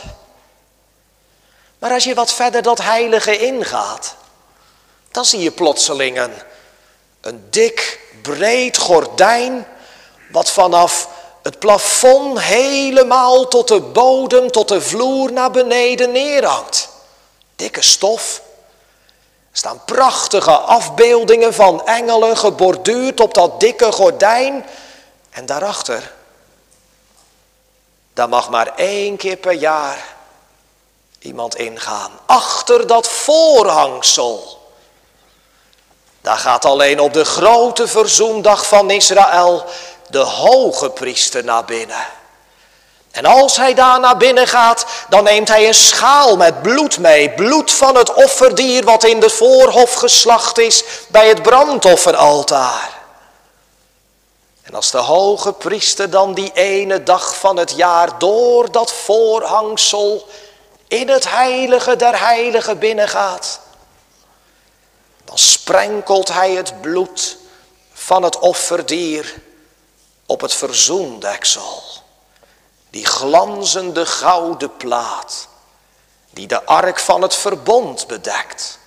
Maar als je wat verder dat heilige ingaat, dan zie je plotseling een, een dik, breed gordijn wat vanaf het plafond helemaal tot de bodem, tot de vloer naar beneden neerhangt. Dikke stof. Staan prachtige afbeeldingen van engelen geborduurd op dat dikke gordijn. En daarachter, daar mag maar één keer per jaar iemand ingaan. Achter dat voorhangsel. Daar gaat alleen op de grote verzoendag van Israël de hoge priester naar binnen. En als hij daar naar binnen gaat, dan neemt hij een schaal met bloed mee. Bloed van het offerdier wat in de voorhof geslacht is bij het brandofferaltaar. En als de hoge priester dan die ene dag van het jaar door dat voorhangsel in het heilige der heiligen binnengaat, dan sprenkelt hij het bloed van het offerdier op het verzoendeksel. Die glanzende gouden plaat die de ark van het verbond bedekt.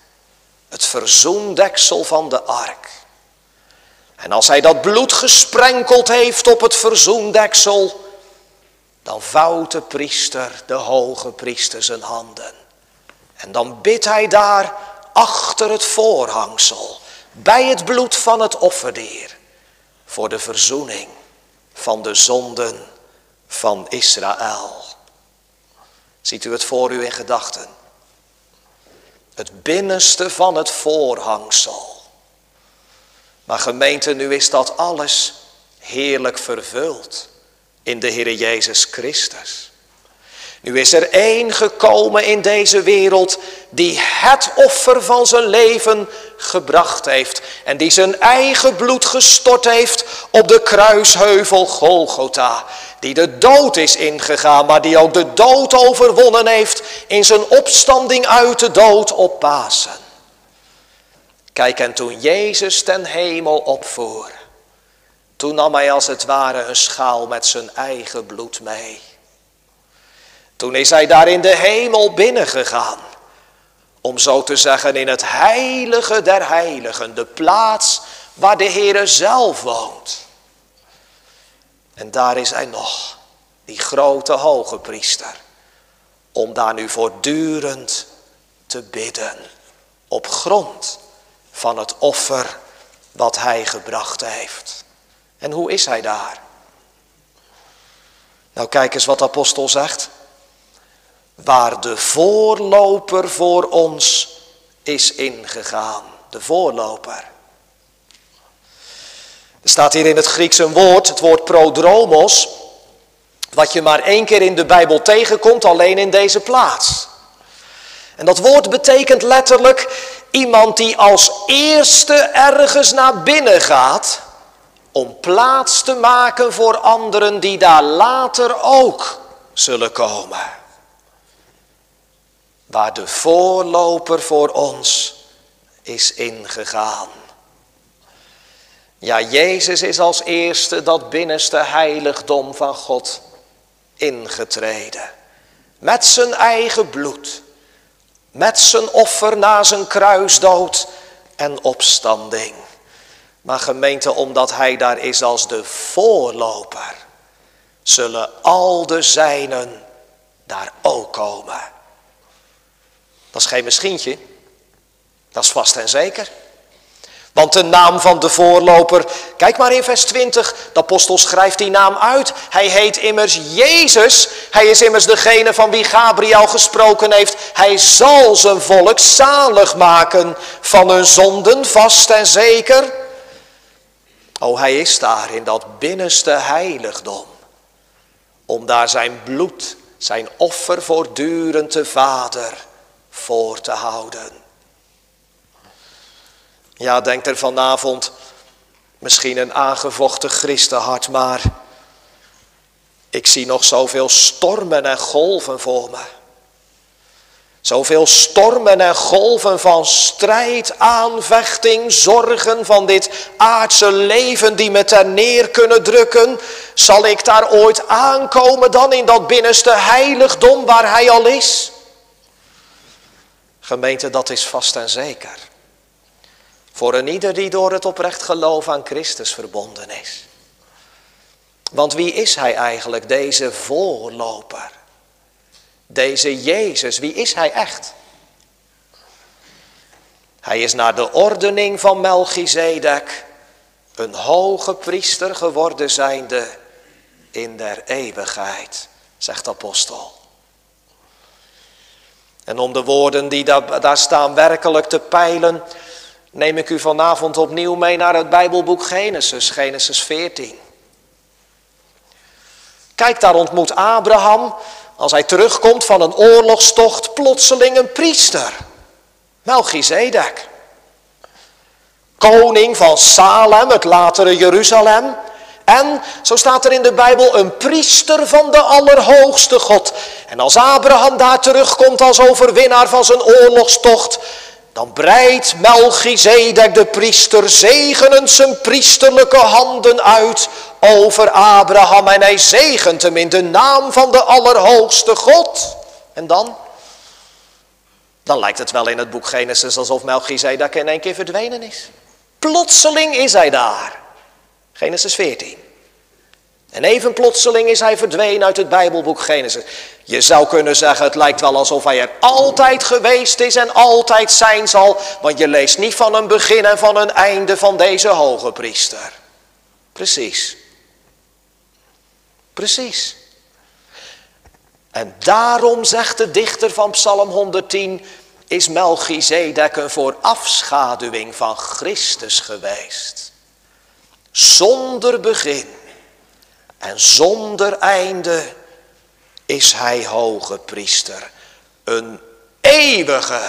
Het verzoendeksel van de ark. En als hij dat bloed gesprenkeld heeft op het verzoendeksel, dan vouwt de priester, de hoge priester, zijn handen. En dan bidt hij daar achter het voorhangsel, bij het bloed van het offerdier, voor de verzoening van de zonden van Israël. Ziet u het voor u in gedachten? Het binnenste van het voorhangsel. Maar gemeente, nu is dat alles heerlijk vervuld in de Heer Jezus Christus. Nu is er één gekomen in deze wereld die het offer van zijn leven gebracht heeft. En die zijn eigen bloed gestort heeft op de kruisheuvel Golgotha. Die de dood is ingegaan, maar die ook de dood overwonnen heeft in zijn opstanding uit de dood op Pasen. Kijk, en toen Jezus ten hemel opvoer, toen nam hij als het ware een schaal met zijn eigen bloed mee. Toen is hij daar in de hemel binnengegaan. Om zo te zeggen in het heilige der heiligen. De plaats waar de Heere zelf woont. En daar is hij nog. Die grote hoge priester. Om daar nu voortdurend te bidden. Op grond van het offer wat hij gebracht heeft. En hoe is hij daar? Nou kijk eens wat de apostel zegt waar de voorloper voor ons is ingegaan. De voorloper. Er staat hier in het Grieks een woord, het woord prodromos, wat je maar één keer in de Bijbel tegenkomt, alleen in deze plaats. En dat woord betekent letterlijk iemand die als eerste ergens naar binnen gaat om plaats te maken voor anderen die daar later ook zullen komen waar de voorloper voor ons is ingegaan. Ja, Jezus is als eerste dat binnenste heiligdom van God ingetreden. Met zijn eigen bloed. Met zijn offer na zijn kruisdood en opstanding. Maar gemeente, omdat hij daar is als de voorloper, zullen al de zijnen daar ook komen. Dat is geen misschientje. Dat is vast en zeker. Want de naam van de voorloper, kijk maar in vers 20, de apostel schrijft die naam uit. Hij heet immers Jezus. Hij is immers degene van wie Gabriel gesproken heeft. Hij zal zijn volk zalig maken van hun zonden, vast en zeker. O, hij is daar in dat binnenste heiligdom. Om daar zijn bloed, zijn offer voortdurend te vader voor te houden. Ja, denk er vanavond misschien een aangevochten christenhart, maar ik zie nog zoveel stormen en golven voor me. Zoveel stormen en golven van strijd, aanvechting, zorgen van dit aardse leven die me ter neer kunnen drukken. Zal ik daar ooit aankomen dan in dat binnenste heiligdom waar hij al is? Gemeente, dat is vast en zeker. Voor een ieder die door het oprecht geloof aan Christus verbonden is. Want wie is hij eigenlijk, deze voorloper? Deze Jezus, wie is hij echt? Hij is naar de ordening van Melchizedek een hoge priester geworden zijnde in der eeuwigheid, zegt de apostel. En om de woorden die daar staan werkelijk te peilen, neem ik u vanavond opnieuw mee naar het Bijbelboek Genesis, Genesis 14. Kijk, daar ontmoet Abraham, als hij terugkomt van een oorlogstocht, plotseling een priester. Melchizedek. Koning van Salem, het latere Jeruzalem. En, zo staat er in de Bijbel, een priester van de Allerhoogste God. En als Abraham daar terugkomt als overwinnaar van zijn oorlogstocht, dan breidt Melchizedek de priester zegenend zijn priesterlijke handen uit over Abraham. En hij zegent hem in de naam van de Allerhoogste God. En dan? Dan lijkt het wel in het boek Genesis alsof Melchizedek in één keer verdwenen is. Plotseling is hij daar. Genesis 14. En even plotseling is hij verdwenen uit het Bijbelboek Genesis. Je zou kunnen zeggen, het lijkt wel alsof hij er altijd geweest is en altijd zijn zal. Want je leest niet van een begin en van een einde van deze hoge priester. Precies. Precies. En daarom zegt de dichter van Psalm 110, is Melchizedek een voorafschaduwing van Christus geweest. Zonder begin en zonder einde is hij hoge priester. Een eeuwige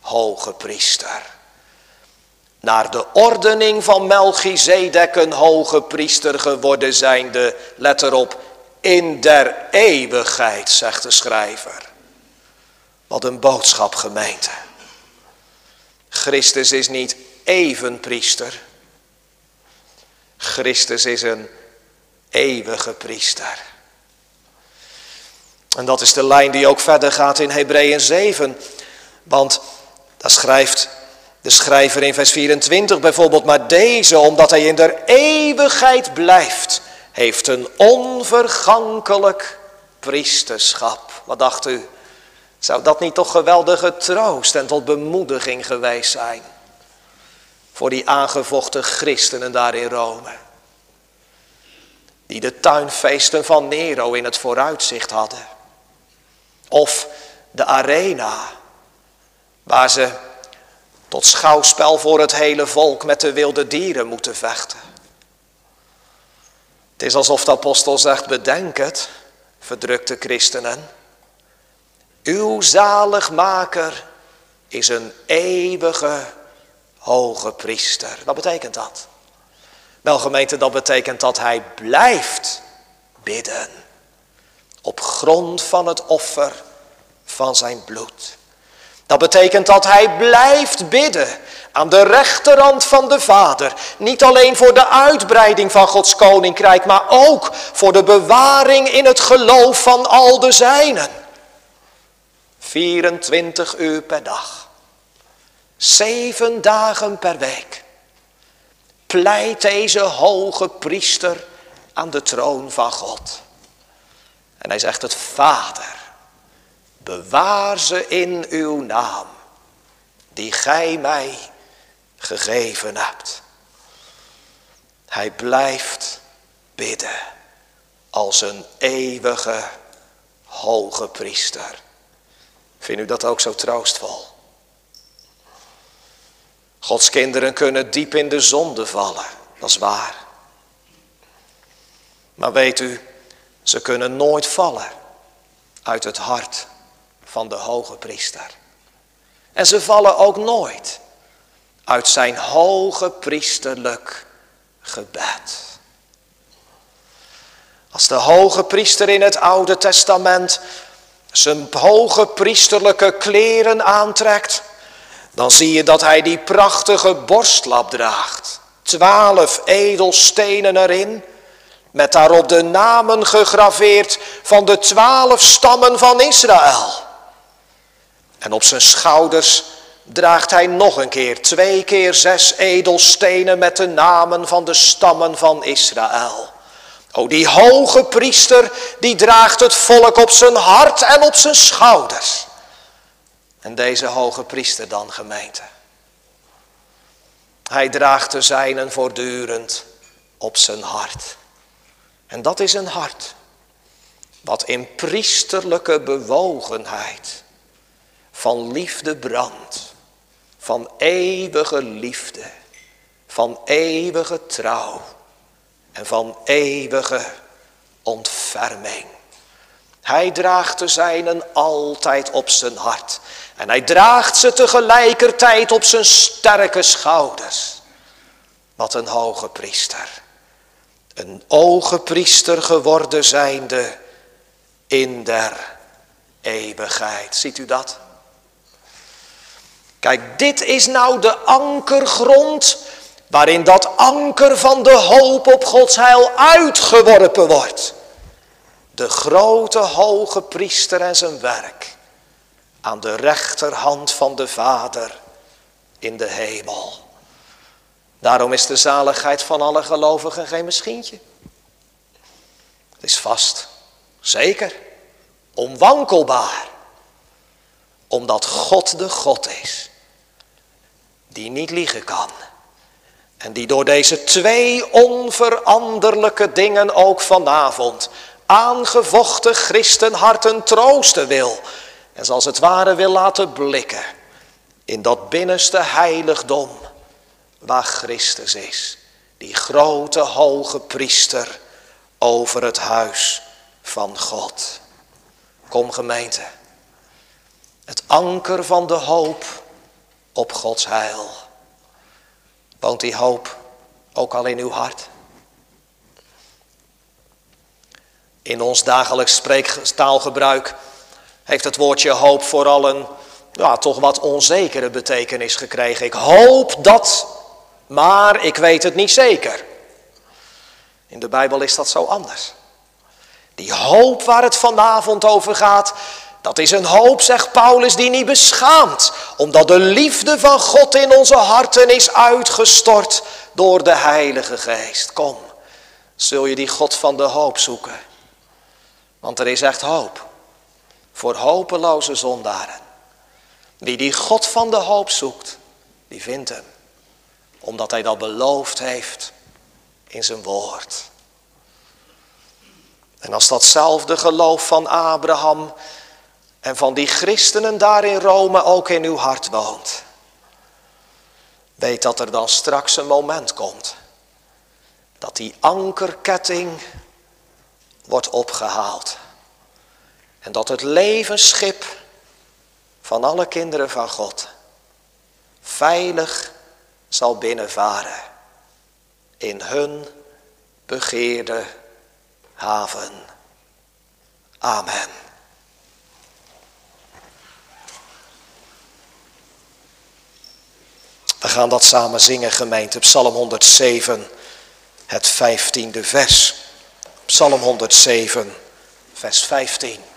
hoge priester. Naar de ordening van Melchizedek een hoge priester geworden zijnde, let erop, in der eeuwigheid, zegt de schrijver. Wat een boodschap gemeente. Christus is niet even priester. Christus is een eeuwige priester. En dat is de lijn die ook verder gaat in Hebreeën 7. Want daar schrijft de schrijver in vers 24 bijvoorbeeld, maar deze, omdat hij in der eeuwigheid blijft, heeft een onvergankelijk priesterschap. Wat dacht u? Zou dat niet toch geweldige troost en tot bemoediging geweest zijn? Voor die aangevochten christenen daar in Rome. Die de tuinfeesten van Nero in het vooruitzicht hadden. Of de arena. Waar ze tot schouwspel voor het hele volk met de wilde dieren moeten vechten. Het is alsof de apostel zegt, bedenk het, verdrukte christenen. Uw zaligmaker is een eeuwige hoge priester. Wat betekent dat? Wel gemeente, dat betekent dat hij blijft bidden. Op grond van het offer van zijn bloed. Dat betekent dat hij blijft bidden aan de rechterhand van de Vader. Niet alleen voor de uitbreiding van Gods koninkrijk, maar ook voor de bewaring in het geloof van al de zijnen. 24 uur per dag. Zeven dagen per week. Pleit deze hoge priester aan de troon van God. En hij zegt het, Vader, bewaar ze in uw naam, die gij mij gegeven hebt. Hij blijft bidden als een eeuwige hoge priester. Vindt u dat ook zo troostvol? Gods kinderen kunnen diep in de zonde vallen, dat is waar. Maar weet u, ze kunnen nooit vallen uit het hart van de hoge priester. En ze vallen ook nooit uit zijn hoge priesterlijk gebed. Als de hoge priester in het Oude Testament zijn hoge priesterlijke kleren aantrekt, dan zie je dat hij die prachtige borstlap draagt. Twaalf edelstenen erin, met daarop de namen gegraveerd van de twaalf stammen van Israël. En op zijn schouders draagt hij nog een keer, twee keer zes edelstenen met de namen van de stammen van Israël. O, die hoge priester, die draagt het volk op zijn hart en op zijn schouders. En deze hoge priester dan gemeente. Hij draagt de zijnen voortdurend op zijn hart. En dat is een hart wat in priesterlijke bewogenheid van liefde brandt, van eeuwige liefde, van eeuwige trouw en van eeuwige ontferming. Hij draagt de zijnen altijd op zijn hart. En hij draagt ze tegelijkertijd op zijn sterke schouders. Wat een hoge priester. Een oge priester geworden zijnde in der eeuwigheid. Ziet u dat? Kijk, dit is nou de ankergrond waarin dat anker van de hoop op Gods heil uitgeworpen wordt. De grote hoge priester en zijn werk aan de rechterhand van de Vader in de hemel. Daarom is de zaligheid van alle gelovigen geen misschientje. Het is vast, zeker, onwankelbaar. Omdat God de God is, die niet liegen kan. En die door deze twee onveranderlijke dingen ook vanavond aangevochten christenharten troosten wil. En zoals het ware wil laten blikken in dat binnenste heiligdom waar Christus is. Die grote hoge priester over het huis van God. Kom gemeente. Het anker van de hoop op Gods heil. Woont die hoop ook al in uw hart? In ons dagelijks spreektaalgebruik heeft het woordje hoop vooral een ja, toch wat onzekere betekenis gekregen. Ik hoop dat, maar ik weet het niet zeker. In de Bijbel is dat zo anders. Die hoop waar het vanavond over gaat, dat is een hoop, zegt Paulus, die niet beschaamt, omdat de liefde van God in onze harten is uitgestort door de Heilige Geest. Kom, zul je die God van de hoop zoeken. Want er is echt hoop voor hopeloze zondaren. Wie die God van de hoop zoekt, die vindt hem. Omdat hij dat beloofd heeft in zijn woord. En als datzelfde geloof van Abraham en van die christenen daar in Rome ook in uw hart woont. Weet dat er dan straks een moment komt. Dat die ankerketting wordt opgehaald. En dat het levensschip van alle kinderen van God veilig zal binnenvaren in hun begeerde haven. Amen. We gaan dat samen zingen, gemeente. Psalm 107, het vijftiende vers. Psalm 107, vers 15.